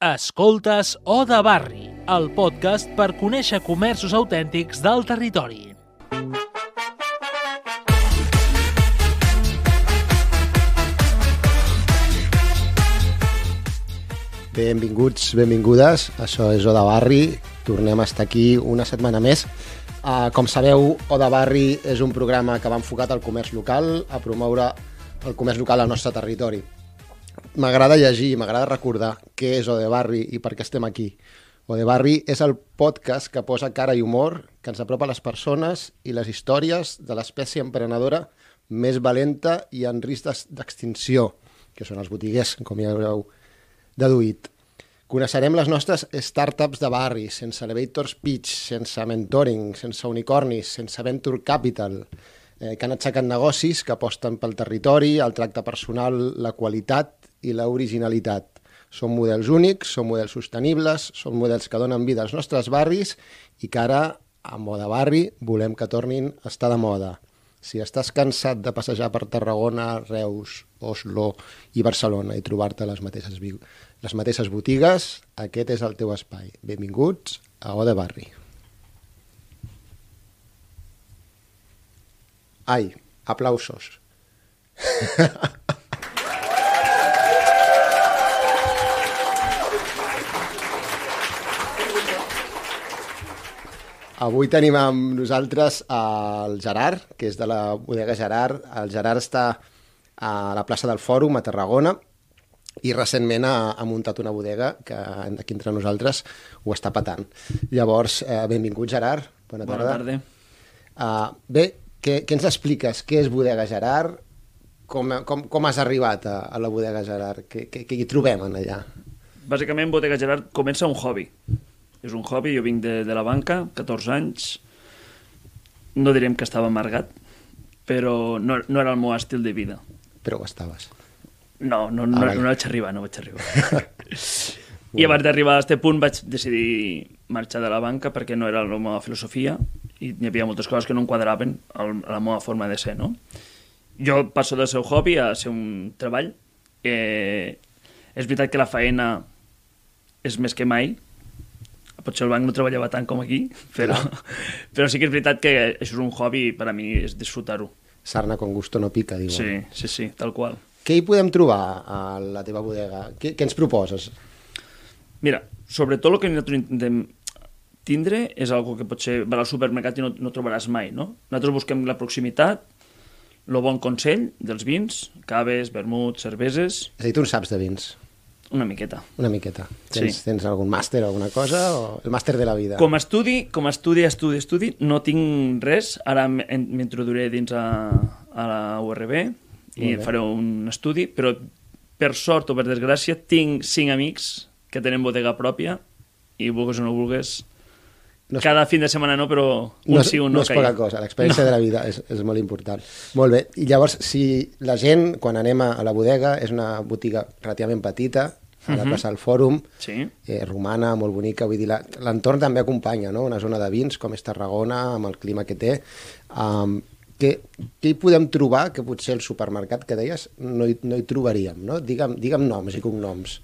Escoltes O de Barri, el podcast per conèixer comerços autèntics del territori. Benvinguts, benvingudes, això és O de Barri, tornem a estar aquí una setmana més. Uh, com sabeu, O de Barri és un programa que va enfocat al comerç local, a promoure el comerç local al nostre territori. M'agrada llegir, m'agrada recordar què és O de Barri i per què estem aquí. O de Barri és el podcast que posa cara i humor, que ens apropa a les persones i les històries de l'espècie emprenedora més valenta i en risc d'extinció, que són els botiguers, com ja haureu deduït. Coneixerem les nostres startups de barri, sense elevators pitch, sense mentoring, sense unicornis, sense venture capital, eh, que han aixecat negocis que aposten pel territori, el tracte personal, la qualitat i l'originalitat. Són models únics, són models sostenibles, són models que donen vida als nostres barris i que ara, a moda barri, volem que tornin a estar de moda. Si estàs cansat de passejar per Tarragona, Reus, Oslo i Barcelona i trobar-te les mateixes, les mateixes botigues, aquest és el teu espai. Benvinguts a O de Barri. Ai, aplausos. Avui tenim amb nosaltres el Gerard, que és de la bodega Gerard. El Gerard està a la plaça del Fòrum, a Tarragona, i recentment ha, ha muntat una bodega que aquí entre nosaltres ho està patant. Llavors, eh, benvingut Gerard, bona tarda. Bona tarda. Uh, bé, què, què ens expliques? Què és Bodega Gerard? Com, com, com has arribat a, a la Bodega Gerard? Què, què, què hi trobem en allà? Bàsicament, Bodega Gerard comença un hobby. És un hobby, jo vinc de, de la banca, 14 anys, no direm que estava amargat, però no, no era el meu estil de vida. Però ho estaves. No, no, no, Ah, no, no vaig arribar, no vaig arribar. I abans d'arribar a aquest punt vaig decidir marxar de la banca perquè no era la meva filosofia i hi havia moltes coses que no enquadraven a la meva forma de ser, no? Jo passo del seu hobby a ser un treball. Eh, és veritat que la feina és més que mai. Potser el banc no treballava tant com aquí, però, però sí que és veritat que això és un hobby per a mi és disfrutar-ho. Sarna con gusto no pica, diuen. Sí, sí, sí, tal qual. Què hi podem trobar a la teva bodega? Què, què ens proposes? Mira, sobretot el que nosaltres intentem tindre és algo que potser vas al supermercat i no, no trobaràs mai, no? Nosaltres busquem la proximitat, el bon consell dels vins, caves, vermuts, cerveses, És a dir, tu en saps de vins, una miqueta. una miqueta. Tens, Sí. tens algun màster o alguna cosa? O el màster de la vida? Com a estudi, com a estudi, estudi, estudi, no tinc res. Ara m'introduiré dins a, a la URB i faré un estudi, però per sort o per desgràcia tinc cinc amics que tenen bodega pròpia i vulgues o no vulgues, No és- cada fin de setmana no, però un no, és- sí, un no no, és poca cosa, l'experiència de la vida és, és molt important. Molt bé, i llavors, si la gent, quan anem a, a la bodega, és una botiga relativament petita, a la plaça del Fòrum, Sí. eh, romana, molt bonica, vull dir, l'entorn també acompanya, no?, una zona de vins com és Tarragona, amb el clima que té. Um, què, què hi podem trobar que potser el supermercat que deies no hi, no hi trobaríem, no? Digue'm, digue'm noms i cognoms.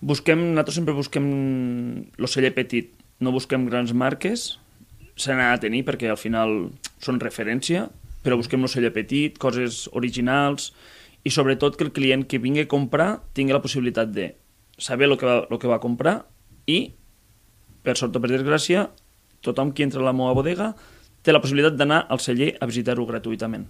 Busquem, nosaltres sempre busquem l'oceller petit, no busquem grans marques, se n'ha de tenir perquè al final són referència, però busquem l'oceller petit, coses originals i sobretot que el client que vingui a comprar tingui la possibilitat de saber el que va, el que va comprar i, per sort o per desgràcia, tothom qui entra a la meva bodega té la possibilitat d'anar al celler a visitar-ho gratuïtament.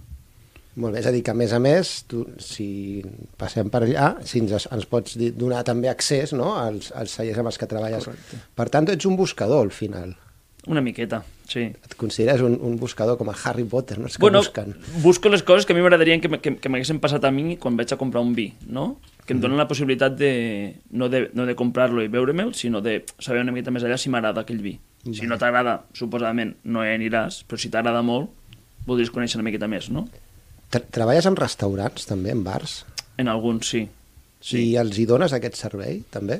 Molt bé, és a dir, que a més a més, tu, si passem per allà, si ens, ens pots donar també accés no? als, als cellers amb els que treballes. Correcte. Per tant, ets un buscador, al final. Una miqueta, sí. Et consideres un, un buscador com a Harry Potter, no? És que bueno, busquen. busco les coses que a mi m'agradarien que, que, que m'haguessin passat a mi quan vaig a comprar un vi, no? Que em donen la possibilitat de, no de, no de comprar-lo i beure-me'l, sinó de saber una miqueta més allà si m'agrada aquell vi. Si no t'agrada, suposadament no hi aniràs, però si t'agrada molt, voldries conèixer una miqueta més, no? Tre- Treballes en restaurants, també, en bars? En alguns, sí. Sí. I els hi dones aquest servei, també?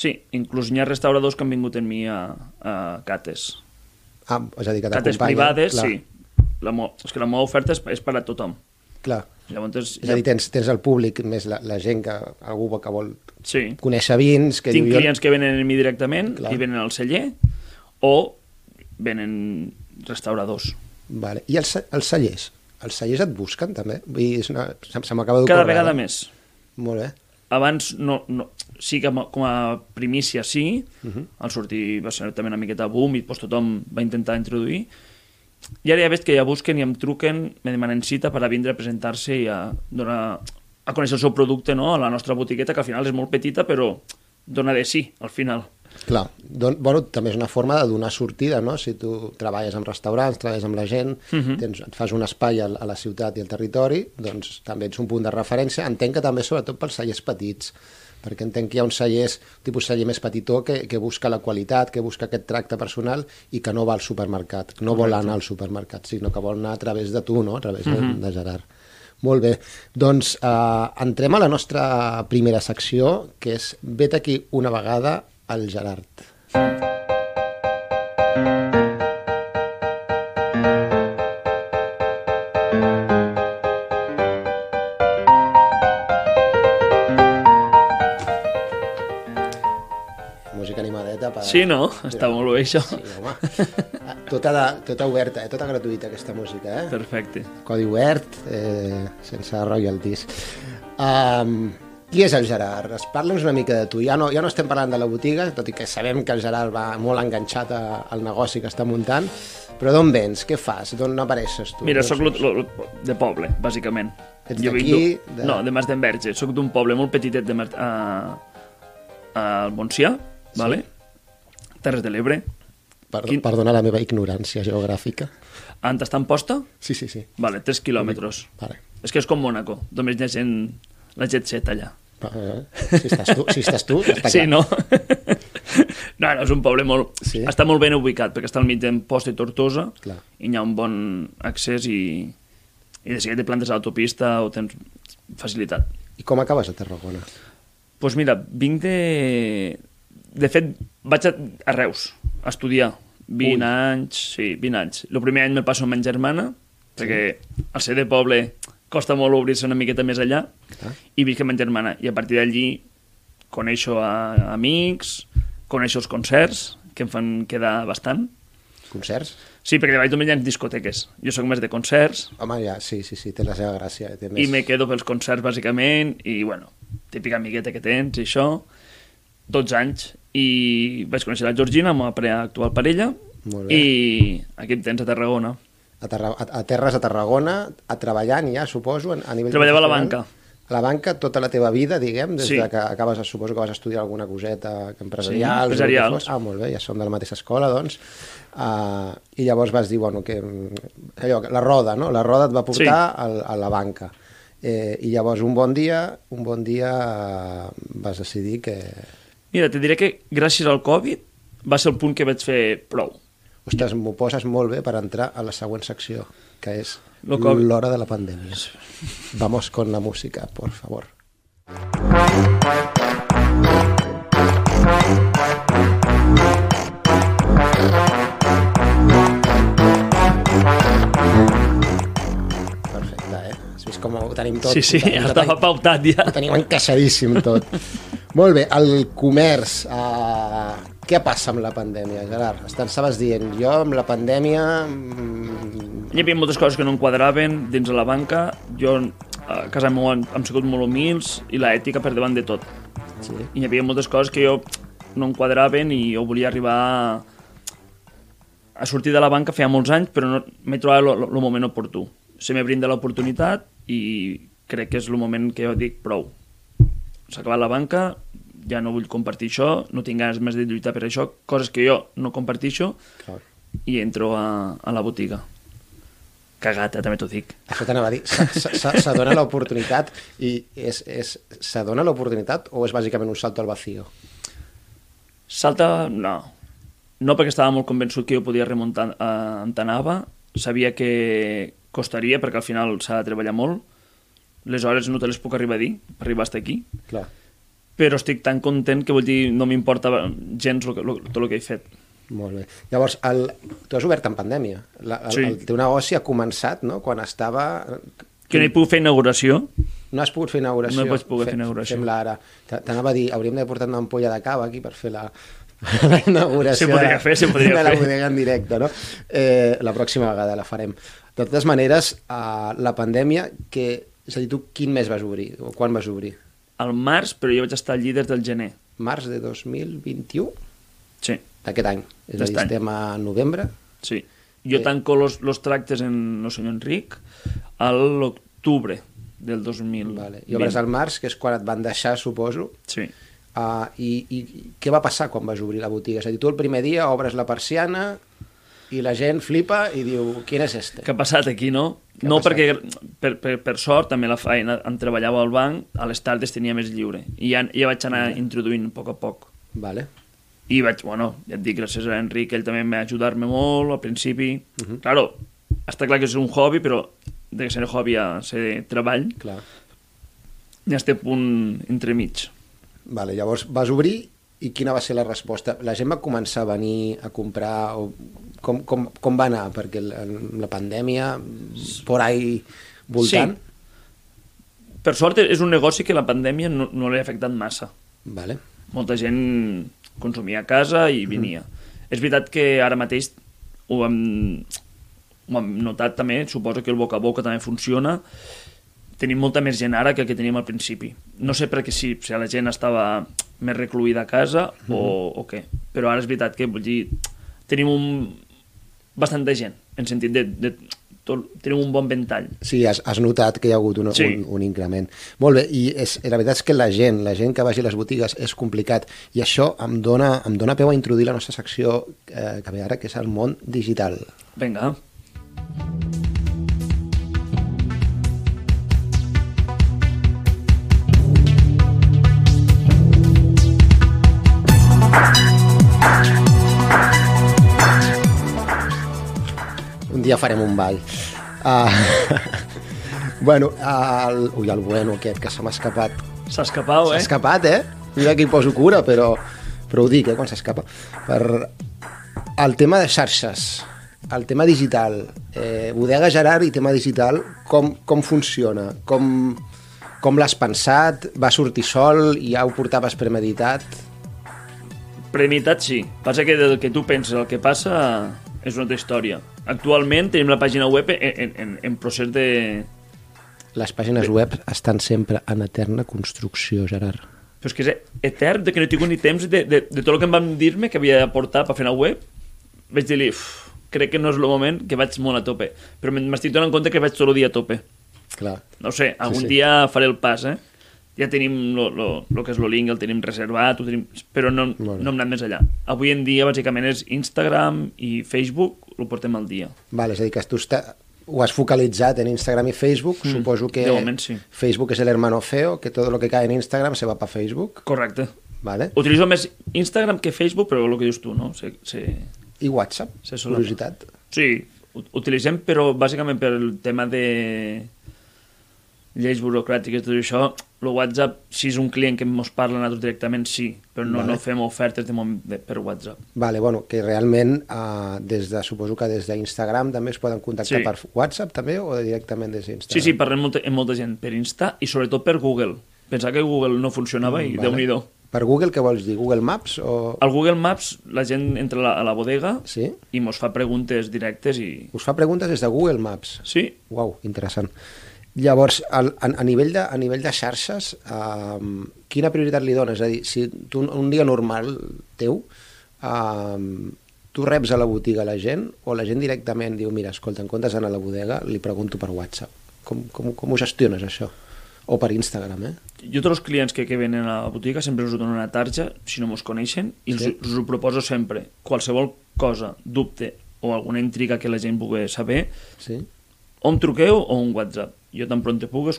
Sí, inclús n'hi ha restauradors que han vingut amb mi a, a cates. Ah, és a dir, que Cates t'acompanyen. privades, clar, sí. La mo... És que la meva oferta és, és per a tothom. Clar. Llavors, És a dir, tens, tens el públic, més la, la gent que algú que vol sí. conèixer vins, que Tinc diu... jo- clients que venen a mi directament Clar. i venen al celler o venen restauradors. Vale. I els, els cellers? Els cellers et busquen, també? Vull dir, és una... se, se m'acaba Cada d'ocórrer vegada ara. més. Molt bé. Abans no, no, sí que com a- primícia sí, uh Mhm. -huh. al sortir va ser també una miqueta boom i doncs tothom va intentar introduir i ara ja veig que ja busquen i em truquen, me demanen cita per a vindre a presentar-se i a donar a conèixer el seu producte no? a la nostra botiqueta, que al final és molt petita però dona de sí al final. Clar, don, bueno, també és una forma de donar sortida, no? Si tu treballes amb restaurants, treballes amb la gent, uh Mhm. -huh. tens, et fas un espai a, a la ciutat i al territori, doncs també ets un punt de referència. Entenc que també, sobretot, pels cellers petits, perquè entenc que hi ha un celler, tipus celler més petitó, que, que busca la qualitat, que busca aquest tracte personal i que no va al supermercat, no vol anar al supermercat, sinó que vol anar a través de tu, no? a través uh -huh. de, de Gerard. Molt bé, doncs eh, entrem a la nostra primera secció, que és Vet aquí una vegada al Gerard. Música animadeta per... Sí, no? Està molt bé això. Sí, home. Tota, de, tota oberta, eh? tota gratuïta aquesta música, eh? Perfecte. Codi obert, eh, sense royalties. Um, qui és el Gerard? Es Parla'ns una mica de tu. Ja no, ja no estem parlant de la botiga, tot i que sabem que el Gerard va molt enganxat a, al negoci que està muntant, però d'on vens? Què fas? D'on apareixes tu? Mira, sóc lo, lo- de poble, bàsicament. Ets d'aquí, de- No, de Mas d'Enverge. Soc d'un poble molt petitet de Mar... a... al Montsià, vale? Terres de l'Ebre. Per, quin- Perdona la meva ignorància geogràfica. On està Amposta? Sí, sí, sí. Vale, 3 quilòmetres. Vale. És que és com Mónaco. Només hi ha gent... La jet set allà. Eh, Si estàs tu, si estàs tu està sí, clar. no? no, no, és un poble molt... Sí? Està molt ben ubicat, perquè està al mig d'Amposta i Tortosa, Clar. i hi ha un bon accés i, i de seguida te plantes a l'autopista o tens facilitat. I com acabes a Tarragona? Doncs pues mira, vinc de... De fet, vaig a, a Reus a estudiar. 20 Ui. anys, sí, 20 anys. El primer any me'l passo amb ma germana, perquè al ser de poble costa molt obrir-se una miqueta més allà, Ah. i visc amb ma germana. I a partir d'allí coneixo a, amics, coneixo els concerts, que em fan quedar bastant. Concerts? Sí, perquè de Vall hi ha discoteques. Jo sóc més de concerts, Home, ja, sí, sí, sí, té la seva gràcia. Té i més... me quedo pels concerts, bàsicament, i, bueno, típica amigueta que tens, i això, 12 anys, i vaig conèixer la Georgina, amb la actual parella, Molt bé. i aquí em tens a Tarragona. a, Tarra a, a terres a Tarragona, a treballant ja, suposo, a, a nivell Treballava a la banca. A la banca tota la teva vida, diguem, des Sí. de que acabes, suposo que vas estudiar alguna coseta empresarial. Sí, empresarials. Ah, molt bé, ja som de la mateixa escola, doncs. Uh, I llavors vas dir, bueno, que allò, la roda, no? La roda et va portar Sí. al, a la banca. Eh, I llavors un bon dia, un bon dia eh, vas decidir que... Mira, te diré que gràcies al Covid va ser el punt que vaig fer prou. Ostres, m'ho poses molt bé per entrar a la següent secció, que és l'hora de la pandèmia. Vamos con la música, por favor. Perfecte, eh? Has vist com ho tenim tot? sí, sí, ja estava pautat ja. ho tenim encaixadíssim tot. Molt bé, el comerç. Uh, què passa amb la pandèmia, Gerard? Estaves dient, jo amb la pandèmia... mm, Hi havia moltes coses que no enquadraven dins de la banca. Jo a casa meva hem, sigut molt humils i la ètica per davant de tot. Sí. I hi havia moltes coses que jo no enquadraven i jo volia arribar a, a sortir de la banca feia molts anys, però no, m'he trobat el moment oportú. Se m'he brindat l'oportunitat i crec que és el moment que jo dic prou. S'ha acabat la banca, ja no vull compartir això, no tinc ganes més de lluitar per això, coses que jo no compartixo Clar. i entro a, a la botiga. Cagata, també t'ho dic. Això t'anava a dir, se- se- se se dona l'oportunitat i és, és, se dona l'oportunitat o és bàsicament un salto al vacío? Salta, no. No perquè estava molt convençut que jo podia remuntar a Antanava. Sabia que costaria, perquè al final s'ha de treballar molt. Les hores no te les puc arribar a dir, per arribar fins aquí. Clar. Però estic tan content que vull dir, no m'importa gens lo lo, tot el que he fet. Molt bé. Llavors, el, tu has obert en pandèmia. La, el, Sí. el teu negoci ha començat no? quan estava... Que no hi puc fer inauguració. No has pogut fer inauguració? No pots poder fer inauguració. Fem-la ara. T'anava a dir, hauríem de portar una ampolla de cava aquí per fer la, la inauguració Se podria fer, se podria de la bodega en directe, no? Eh, la pròxima vegada la farem. De totes maneres, uh, la pandèmia, que, és a dir, tu quin mes vas obrir? O quan vas obrir? Al març, però jo vaig estar allí des del gener. Març de 2021? Sí, D'aquest any. És a dir, estem a novembre. sí. Jo Eh. tanco los, los tractes en el senyor Enric a l'octubre del 2020. Vale. I obres al març, que és quan et van deixar, suposo. Sí. Uh, i, I què va passar quan vas obrir la botiga? És a dir, tu el primer dia obres la persiana i la gent flipa i diu, quin és este? Què ha passat aquí, no? No, passat? perquè per, per, per sort, també la feina, on treballava al banc, a les tardes tenia més lliure. I ja, ja vaig anar introduint a poc a poc. Vale. I vaig, bueno, ja et dic, gràcies a Enric, ell també va ajudar-me molt al principi. Uh -huh. Claro, està clar que és un hobby, però de ser hobby a ser treball, Clar. ha este punt entremig. Vale, llavors vas obrir i quina va ser la resposta? La gent va començar a venir a comprar o com, com, com va anar? Perquè la, la pandèmia por ahí voltant... Per sort és un negoci que la pandèmia no, no l'ha afectat massa. Vale. molta gent consumia a casa i venia. És veritat que ara mateix ho hem, ho hem notat també, suposo que el boca a boca també funciona, tenim molta més gent ara que el que teníem al principi. No sé perquè si, si la gent estava més recluïda a casa o, o què, però ara és veritat que vull dir, tenim un, bastanta gent, en sentit de, de tot, tenim un bon ventall. Sí, has, has notat que hi ha hagut un, Sí. un, un increment. Molt bé, i és, la veritat és que la gent, la gent que vagi a les botigues és complicat i això em dona, em dona peu a introduir la nostra secció eh, que ve ara, que és el món digital. Vinga. Un dia farem un ball. Uh, bueno, el, ui, el bueno aquest que se m'ha escapat. S'ha escapat, S'ha eh? escapat, eh? Mira que hi poso cura, però, però ho dic, eh, quan s'escapa. Per el tema de xarxes, el tema digital, eh, bodega Gerard i tema digital, com, com funciona? Com, com l'has pensat? Va sortir sol i ja ho portaves premeditat? Premeditat sí. Passa que del que tu penses el que passa és una altra història. Actualment tenim la pàgina web en, en, en procés de... Les pàgines web estan sempre en eterna construcció, Gerard. Però és que és etern, de que no he tingut ni temps de, de, de tot el que em van dir-me que havia de portar per fer una web. Vaig dir-li, "Uf, crec que no és el moment, que vaig molt a tope. Però m'estic donant compte que vaig tot el dia a tope. Clar. No sé, algun sí. dia faré el pas, eh? Ja tenim lo, lo, lo que és el link, el tenim reservat, ho tenim... però no, bé. no hem anat més allà. Avui en dia, bàsicament, és Instagram i Facebook, ho portem al dia. Vale, és a dir, que tu està, ho has focalitzat en Instagram i Facebook. Mm, Suposo que de moment sí. Facebook és el hermano feo, que todo lo que cae en Instagram se va para Facebook. Correcte. Vale. Utilitzo més Instagram que Facebook, però el que dius tu, no? Se, se... I WhatsApp, Se solapa. curiositat. Sí, utilitzem, però bàsicament per el tema de lleis burocràtiques, tot això, el WhatsApp, si és un client que ens parla a nosaltres directament, sí, però no, Vale. no fem ofertes de moment de, per WhatsApp. Vale, bueno, que realment uh, des de, suposo que des d'Instagram també es poden contactar Sí. per WhatsApp també o directament des d'Instagram? Sí, sí, parlem molta, amb molta gent per Insta i sobretot per Google. Pensava que Google no funcionava i Vale. déu-n'hi-do. Per Google què vols dir? Google Maps o... Al Google Maps la gent entra a la, a la bodega Sí? i mos fa preguntes directes i... Us fa preguntes des de Google Maps. Sí, Uau, interessant. Llavors, al, a, a, nivell de, a nivell de xarxes, um, quina prioritat li dones? És a dir, si tu un, un dia normal teu, um, tu reps a la botiga la gent o la gent directament diu, mira, escolta, en comptes d'anar a la bodega, li pregunto per WhatsApp. Com, com, com ho gestiones, això? O per Instagram, eh? jo tots els clients que, que venen a la botiga sempre us dono una tarja, si no mos coneixen, i Sí. sí. us, us ho proposo sempre. Qualsevol cosa, dubte o alguna intriga que la gent pugui saber, Sí? o em truqueu o un WhatsApp. Jo tan pront puc us,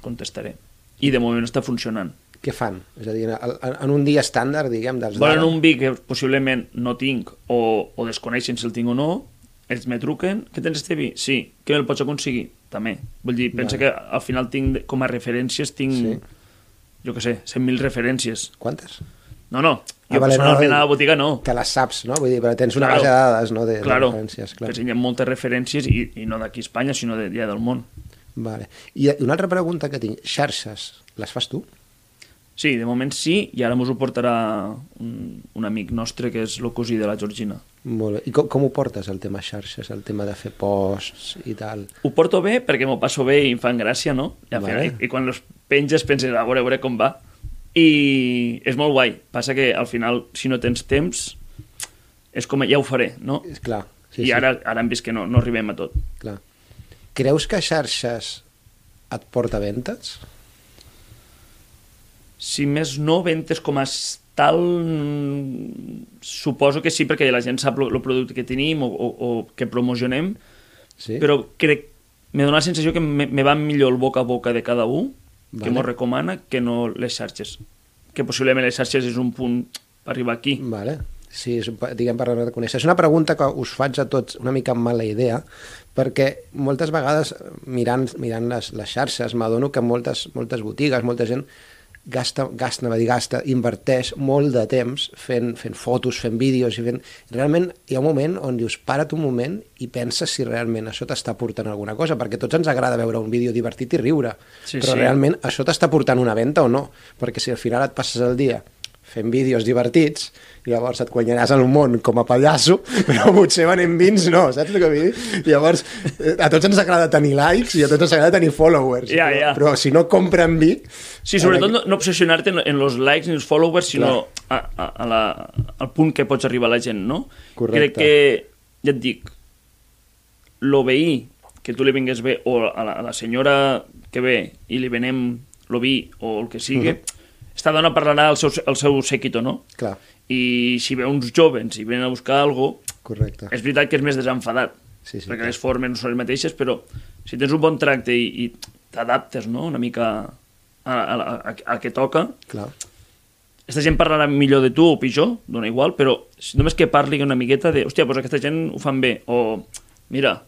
contestaré. I de moment està funcionant. Què fan? És a dir, en, un dia estàndard, diguem, dels Volen d'ara? un vi que possiblement no tinc o, o desconeixen si el tinc o no, ells me truquen, què tens este vi? Sí, que me'l pots aconseguir? També. Vull dir, pensa Vale. que al final tinc, com a referències, tinc, Sí. jo què sé, 100.000 referències. Quantes? No, no, Ah, jo vale, personalment no, a la botiga no. Te les saps, no? Vull dir, però tens una Claro. base de dades, no?, de, Claro, de referències. Clar. però hi ha moltes referències i, i no d'aquí a Espanya, sinó de, ja del món. Vale. I una altra pregunta que tinc, xarxes, les fas tu? Sí, de moment sí, i ara mos ho portarà un, un amic nostre que és el cosí de la Georgina. Molt bé. I com, com ho portes, el tema xarxes, el tema de fer posts i tal? Ho porto bé perquè m'ho passo bé i em fan gràcia, no? I, al Vale. final, i, i quan els penges penses, a veure, a veure com va. I és molt guai. Passa que al final, si no tens temps, és com ja ho faré, no? És clar. Sí, I ara, ara hem vist que no, no arribem a tot. Clar. Creus que xarxes et porta ventes? Si més no, ventes com a tal, suposo que sí, perquè la gent sap el producte que tenim o, o, o que promocionem, Sí? però crec, me dona la sensació que me, me va millor el boca a boca de cada un, que Vale. m'ho recomana, que no les xarxes. Que possiblement les xarxes és un punt per arribar aquí. Vale. Sí, és, diguem, per de conèixer. És una pregunta que us faig a tots una mica amb mala idea, perquè moltes vegades, mirant, mirant les, les xarxes, m'adono que moltes, moltes botigues, molta gent gasta, gasta, anava a dir gasta, inverteix molt de temps fent, fent fotos, fent vídeos i fent... Realment hi ha un moment on dius, para't un moment i pensa si realment això t'està portant alguna cosa, perquè tots ens agrada veure un vídeo divertit i riure, Sí, però sí. realment això t'està portant una venda o no? Perquè si al final et passes el dia fent vídeos divertits, llavors et guanyaràs el món com a pallasso, però potser venent vins no, saps el que vull dir? Llavors, eh, a tots ens agrada tenir likes i a tots ens agrada tenir followers, Ja, però, ja. però si no compren vi... Sí, sobretot no, no obsessionar-te en, en los likes ni els followers, sinó a, a, a la, al punt que pots arribar a la gent, no? Correcte. Crec que, ja et dic, lo veí que tu li vingues bé, o a la, a la senyora que ve i li venem lo vi o el que sigui, uh -huh. Esta dona parlarà al seu, al seu séquito, no? Clar, I si ve uns jovens i venen a buscar alguna cosa, correcte. és veritat que és més desenfadat, Sí, sí, perquè clar. les formes no són les mateixes, però si tens un bon tracte i, i t'adaptes no? una mica a, a, a, a, què toca, Clar. aquesta gent parlarà millor de tu o pitjor, dona igual, però només que parli una miqueta de, hòstia, doncs aquesta gent ho fan bé, o mira,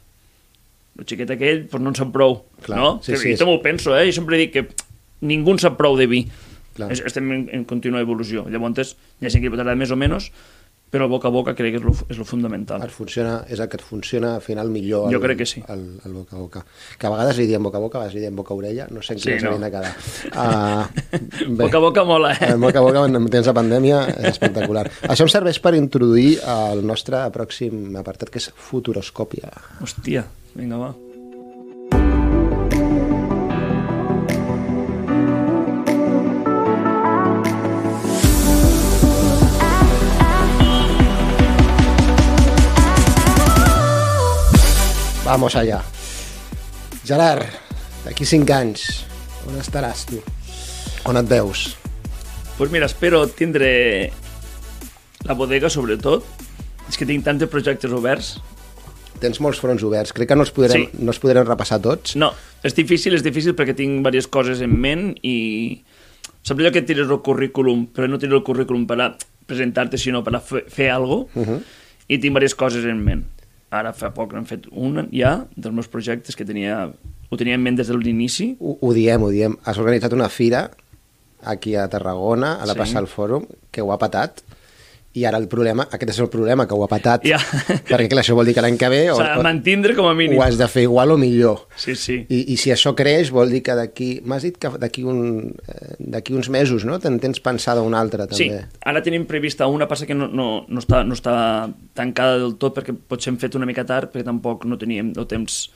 el xiquet aquell doncs no en sap prou, Clar, no? sí, que, sí, jo és- també ho penso, eh? Jo sempre dic que ningú en sap prou de vi. Clar. Es- Estem en, en contínua evolució. Llavors, hi ha gent que li pot agradar més o menys, però el boca a boca crec que és lo, és lo fundamental. Et funciona, és el que et funciona al final millor Jo el, crec que sí. el, el boca a boca. Que a vegades li diem boca a boca, a vegades li diem boca a orella, no sé en Sí, quina no. no. de quedar. Uh, Boca a boca mola, eh? Eh, boca a boca en temps de pandèmia és espectacular. Això em serveix per introduir el nostre pròxim apartat, que és futuroscòpia. Hòstia, vinga, va. Vamos allá. Gerard, d'aquí cinc anys, on estaràs tu? On et veus? Pues mira, espero tindre la bodega, sobretot. És que tinc tants projectes oberts. Tens molts fronts oberts. Crec que no els podrem, Sí. no els podrem repassar tots. No, és difícil, és difícil perquè tinc diverses coses en ment i saps allò que tires el currículum, però no tires el currículum per a presentar-te, sinó per a fer, fer alguna cosa, Uh -huh. i tinc diverses coses en ment. Ara fa poc n'hem fet un ja dels meus projectes que tenia, ho tenia en ment des de l'inici. Ho, ho diem, ho diem. Has organitzat una fira aquí a Tarragona, a la Sí. plaça del Fòrum, que ho ha patat, i ara el problema, aquest és el problema, que ho ha patat, Ja. perquè clar, això vol dir que l'any que ve o, o, mantindre com a mínim. ho has de fer igual o millor. Sí, sí. I, I si això creix, vol dir que d'aquí... M'has dit que d'aquí un, eh, uns mesos, no? Te'n tens pensada una altra, Sí, també. ara tenim prevista una, passa que no, no, no, està, no està tancada del tot perquè potser hem fet una mica tard perquè tampoc no teníem el temps.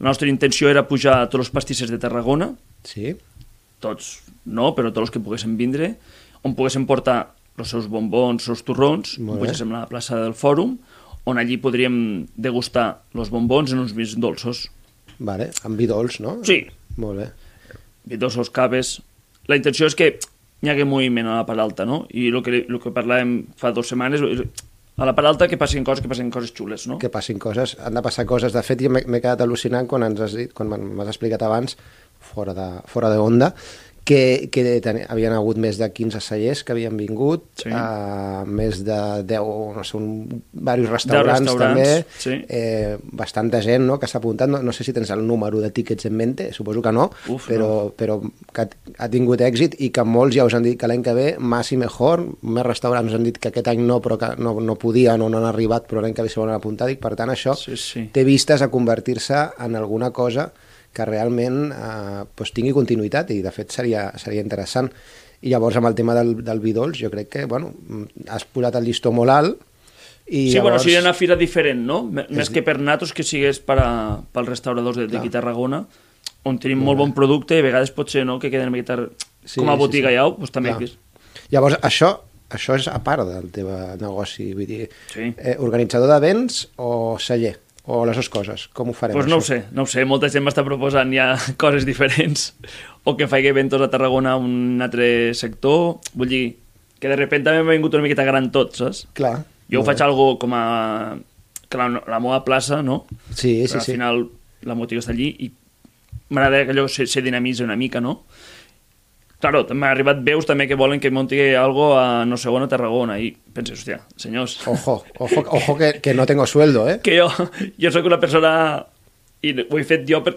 La nostra intenció era pujar a tots els pastisses de Tarragona, Sí? tots no, però tots els que poguessin vindre, on poguessin portar els seus bombons, els seus torrons, poséssim a la plaça del Fòrum, on allí podríem degustar els bombons en uns vins dolços. Vale, amb vi dolç, no? Sí, Molt bé. vins dolços, caves... La intenció és que hi hagi moviment a la part alta, no? I el que, el que parlàvem fa dues setmanes, a la part alta que passin coses, que passin coses xules, no? que passin coses, han de passar coses. De fet, jo m'he m'he quedat al·lucinant quan ens has dit, quan m'has explicat abans, fora de, fora de onda, que, que ten, havien hagut més de 15 cellers que havien vingut, Sí. uh, més de 10, no sé, un, diversos restaurants, restaurants, també, sí. eh, bastanta gent no, que s'ha apuntat, no, no sé si tens el número de tíquets en mente, suposo que no, Uf, però, però que ha- tingut èxit i que molts ja us han dit que l'any que ve más i mejor, més restaurants han dit que aquest any no, però que no, no podien o no han arribat, però l'any que ve s'hi volen apuntar, i per tant això Sí, sí. té vistes a convertir-se en alguna cosa que realment eh, doncs tingui continuïtat i de fet seria, seria interessant. I llavors amb el tema del, del vi dolç jo crec que bueno, has posat el llistó molt alt i sí, llavors... bueno, seria una fira diferent, no? Més que per natos que sigués per a, pels restauradors de- d'aquí Tarragona, on tenim molt bon producte i a vegades pot ser no, que queden miqueta Sí, com a sí, botiga sí. ja, doncs també... Clar. És... Llavors, això, això és a part del teu negoci, vull dir, Sí. eh, organitzador d'events o celler, o les dues coses, com ho farem Pues no ho sé, no ho sé. Molta gent m'està proposant ja coses diferents. O que faig eventos a Tarragona a un altre sector. Vull dir, que de repente també m'ha vingut una miqueta gran tot, saps? Clar. Jo ho faig bé. algo com a... Que la, la meva plaça, no? Sí, Però sí, al sí. final la motiga està allí i m'agrada que allò se, se dinamitza una mica, no? Claro, m'ha arribat veus també que volen que munti algo a no sé on a Tarragona i penses, hòstia, senyors, Ojo, ojo, ojo que, que no tengo sueldo, eh? que jo, jo sóc una persona i ho he fet jo per,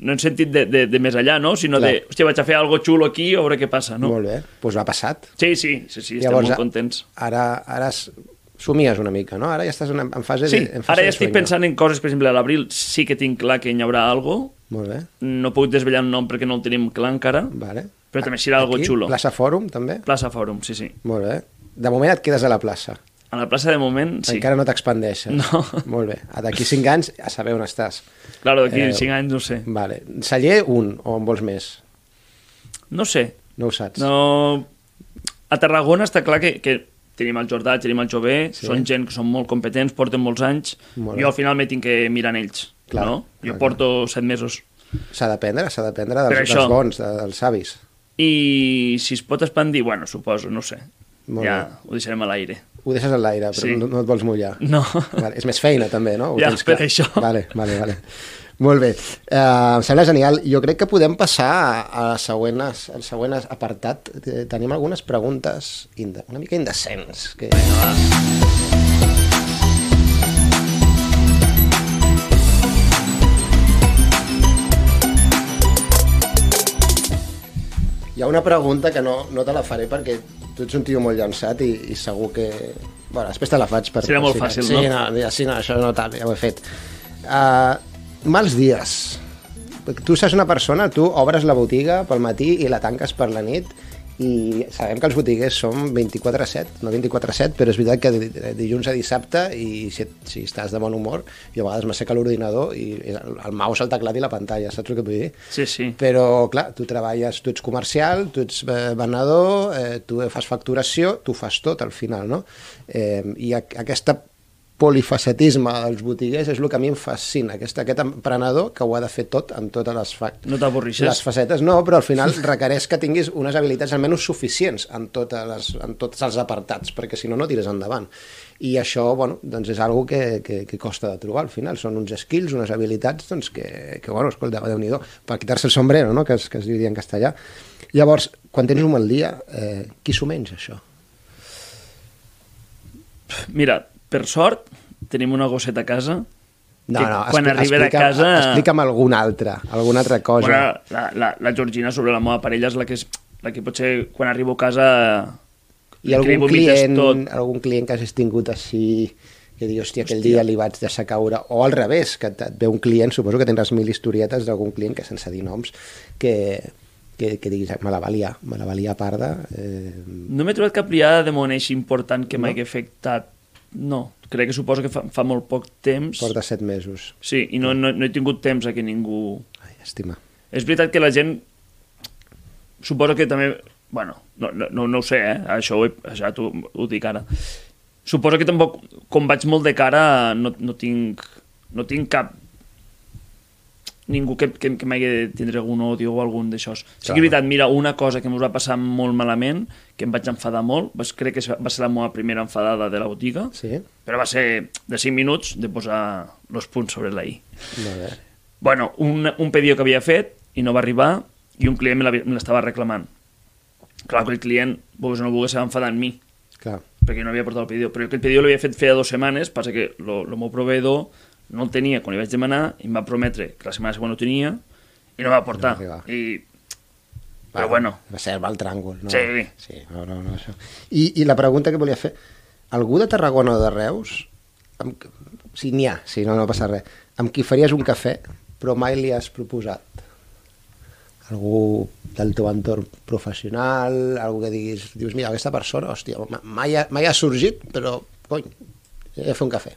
no en sentit de, de, de més allà, no? sinó Clar. de, hòstia, vaig a fer algo xulo aquí a veure què passa, no? Molt bé, doncs pues ha passat. Sí, sí, sí, sí estem Llavors, molt contents. Ara, ara es- somies una mica, no? Ara ja estàs en, en fase Sí, de en fase ara ja estic sueño. pensant en coses, per exemple, a l'abril sí que tinc clar que hi haurà algo, Molt bé, no puc desvetllar un nom perquè no el tenim clar encara, vale. Però també serà algo xulo. Plaça Fòrum, també? Plaça Fòrum, sí, sí. Molt bé. De moment et quedes a la plaça. A la plaça de moment, sí. Encara no t'expandeixes. No. Molt bé. D'aquí cinc anys a saber on estàs. Claro, d'aquí Eh, 5 anys no sé. Vale. Celler, un, o en vols més? No sé. No ho saps. No... A Tarragona està clar que, que tenim el Jordà, tenim el Jové, Sí. són gent que són molt competents, porten molts anys. Molt bé. jo al final me tinc que mirar en ells. Clar, no? Jo clar, porto set mesos. S'ha d'aprendre, s'ha d'aprendre dels, això. dels bons, de, dels savis. I si es pot expandir, bueno, suposo, no sé. Molt ja bé. ho deixarem a l'aire. Ho deixes a l'aire, però Sí. no, no et vols mullar. No. Vale, és més feina, també, no? Ho Ja, tens per clar. això. Vale, vale, vale. Molt bé. Uh, em sembla genial. Jo crec que podem passar a, la següent, al següent apartat. Eh, Tenim algunes preguntes una mica indecents. Que... Hi ha una pregunta que no, no te la faré perquè tu ets un tio molt llançat i, i segur que... Bueno, després te la faig. Per, Serà molt si fàcil, sí, no? no? mira, sí, no, això no tal, ja ho he fet. Uh, mals dies. Tu saps una persona, tu obres la botiga pel matí i la tanques per la nit i sabem que els botiguers són 24-7, no 24-7, però és veritat que de dilluns a dissabte i si, si estàs de bon humor, jo a vegades m'asseca l'ordinador i el, el mouse, el teclat i la pantalla, saps el que vull dir? Sí, sí. Però, clar, tu treballes, tu ets comercial, tu ets eh, venedor, eh, tu fas facturació, tu fas tot al final, no? Eh, I a, aquesta polifacetisme dels botiguers és el que a mi em fascina, aquest, aquest emprenedor que ho ha de fer tot amb totes les, fa No les facetes, no, però al final requereix que tinguis unes habilitats almenys suficients en, totes les, en tots els apartats, perquè si no, no tires endavant. I això, bueno, doncs és algo que, que, que costa de trobar al final. Són uns skills, unes habilitats doncs, que, que bueno, escolta, déu nhi per quitar-se el sombrero, no? que, es, que es diria en castellà. Llavors, quan tens un mal dia, eh, qui s'ho menja, això? Mira, per sort, tenim una gosseta a casa No, que no, quan arriba de explica'm- casa... Explica'm alguna altra, alguna altra cosa. Bueno, la, la, la Georgina sobre la meva parella és la que, és, la que potser quan arribo a casa I algun client, tot. algun client que hagis tingut així que digui, hòstia, aquell dia li vaig deixar caure, o al revés, que et et ve un client, suposo que tindràs mil historietes d'algun client que sense dir noms, que, que, que diguis, me la va liar, me la va liar parda. Eh, No m'he trobat cap liada de moment així important que No? m'hagi afectat. No, crec que suposo que fa, fa molt poc temps. porta set mesos. Sí, i no, no, no he tingut temps a que ningú... Ai, estima. És veritat que la gent... Suposo que també... Bueno, no, no, no, ho sé, eh? Això ho, he, això t'ho ho dic ara. Suposo que tampoc, com vaig molt de cara, no, no tinc, no tinc cap ningú que, que, que m'hagi de tindre algun odio o algun d'això. Sí que és veritat, mira, una cosa que ens va passar molt malament, que em vaig enfadar molt, vas, crec que va ser la meva primera enfadada de la botiga, Sí? però va ser de 5 minuts de posar els punts sobre la I. Molt bé. Bueno, un, un pedido que havia fet i no va arribar i un client me l'estava reclamant. Clar, que el client, o no va enfadar en mi, Clar. perquè no havia portat el pedido. Però aquell pedido l'havia fet feia dues setmanes, passa que el meu proveïdor no el tenia quan li vaig demanar i em va prometre que la setmana següent ho tenia i no va portar. No va. I... Però bueno, Va ser el tràngol. No? Sí. sí no, no, no, això. I, I la pregunta que volia fer, algú de Tarragona o de Reus, amb, si n'hi ha, si no, no passa res, amb qui faries un cafè però mai li has proposat? Algú del teu entorn professional, algú que diguis, dius, mira, aquesta persona, hòstia, mai ha, mai ha sorgit, però, cony, he de fer un cafè.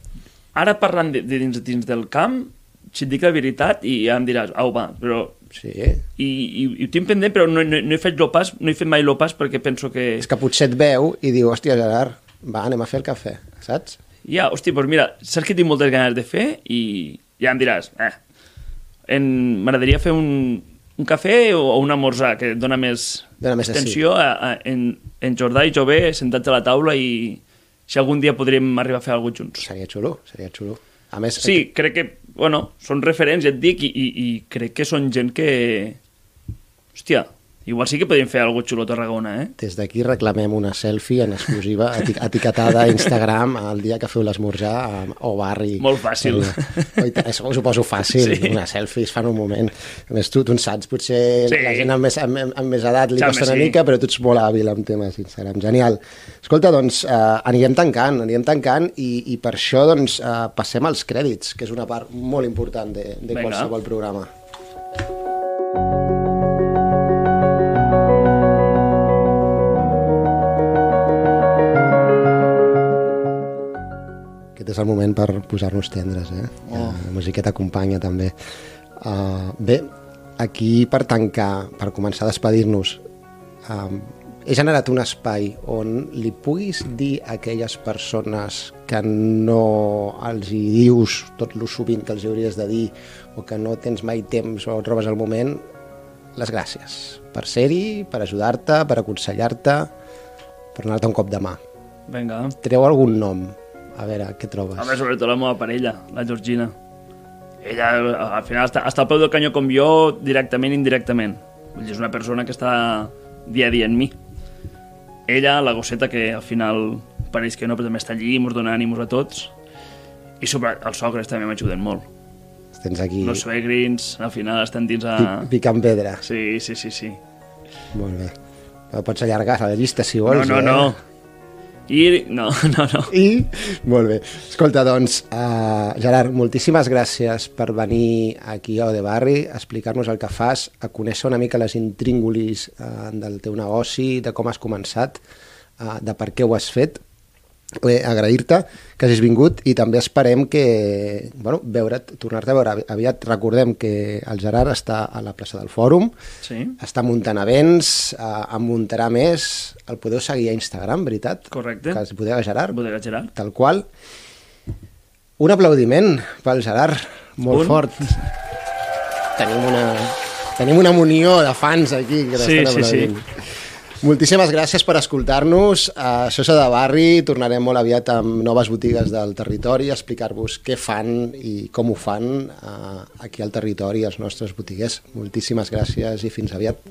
Ara parlant de, de dins, dins del camp, si et dic la veritat i ja em diràs, au va, però... Sí. I, i, i ho tinc pendent, però no, no, no he fet lo pas, no he fet mai lo pas perquè penso que... És que potser et veu i diu, hòstia, Gerard, va, anem a fer el cafè, saps? Ja, hòstia, doncs mira, saps que tinc moltes ganes de fer i ja em diràs, eh, en... m'agradaria fer un, un cafè o, un amorzar que dona més, Dona més tensió a, a, en, en Jordà i jo bé sentats a la taula i si algun dia podríem arribar a fer alguna junts. Seria xulo, seria xulo. A més, Sí, crec que, bueno, són referents, ja et dic, i, i, i crec que són gent que... Hòstia, igual sí que podríem fer alguna xulo a Tarragona, eh? des d'aquí reclamem una selfie en exclusiva eti- etiquetada a Instagram el dia que feu l'esmorzar o barri. Molt fàcil. Oi, tant, això ho suposo fàcil, Sí. una selfie es fa en un moment. A més, tu, tu en saps, potser Sí. la gent amb més, amb, amb més edat li costa una sí. mica, però tu ets molt hàbil amb temes Instagram. Genial. Escolta, doncs, eh, anirem tancant, anirem tancant i, i per això doncs, eh, passem als crèdits, que és una part molt important de, de Vinga. qualsevol programa. És el moment per posar-nos tendres, eh? Oh. La musiqueta acompanya també. Uh, bé, aquí per tancar, per començar a despedir-nos, um, he generat un espai on li puguis dir a aquelles persones que no els hi dius tot lo sovint que els hauries de dir o que no tens mai temps o trobes el moment, les gràcies per ser-hi, per ajudar-te, per aconsellar-te, per anar-te un cop de mà. Vinga. Treu algun nom. A veure, què trobes? Més, sobretot la meva parella, la Georgina. Ella, al final, està, està al peu del canyó com jo, directament i indirectament. Vull dir, és una persona que està dia a dia en mi. Ella, la gosseta, que al final pareix que no, però també està allí, mos dona ànims a tots. I sobre els sogres també m'ajuden molt. Tens aquí Els suegrins, al final, estan dins a... pi- picant pedra. Sí, sí, sí, sí. Molt bé. Pots allargar la llista si vols. no, no, eh? no. I... No, no, no. I, molt bé. Escolta, doncs, uh, Gerard, moltíssimes gràcies per venir aquí a Ode Barri, a explicar-nos el que fas, a conèixer una mica les intríngulis uh, del teu negoci, de com has començat, uh, de per què ho has fet. Bé, agrair-te que hagis vingut i també esperem que, bueno, veure't, tornar-te a veure aviat. Recordem que el Gerard està a la plaça del Fòrum, Sí, està muntant events, eh, en muntarà més, el podeu seguir a Instagram, veritat? correcte. Que es Bodega Gerard, Bodega Gerard. tal qual. Un aplaudiment pel Gerard, molt Un. fort. Tenim una, tenim una munió de fans aquí que Sí, sí, sí. Moltíssimes gràcies per escoltar-nos. A Sosa de Barri tornarem molt aviat amb noves botigues del territori a explicar-vos què fan i com ho fan eh, aquí al territori els nostres botiguers. Moltíssimes gràcies i fins aviat.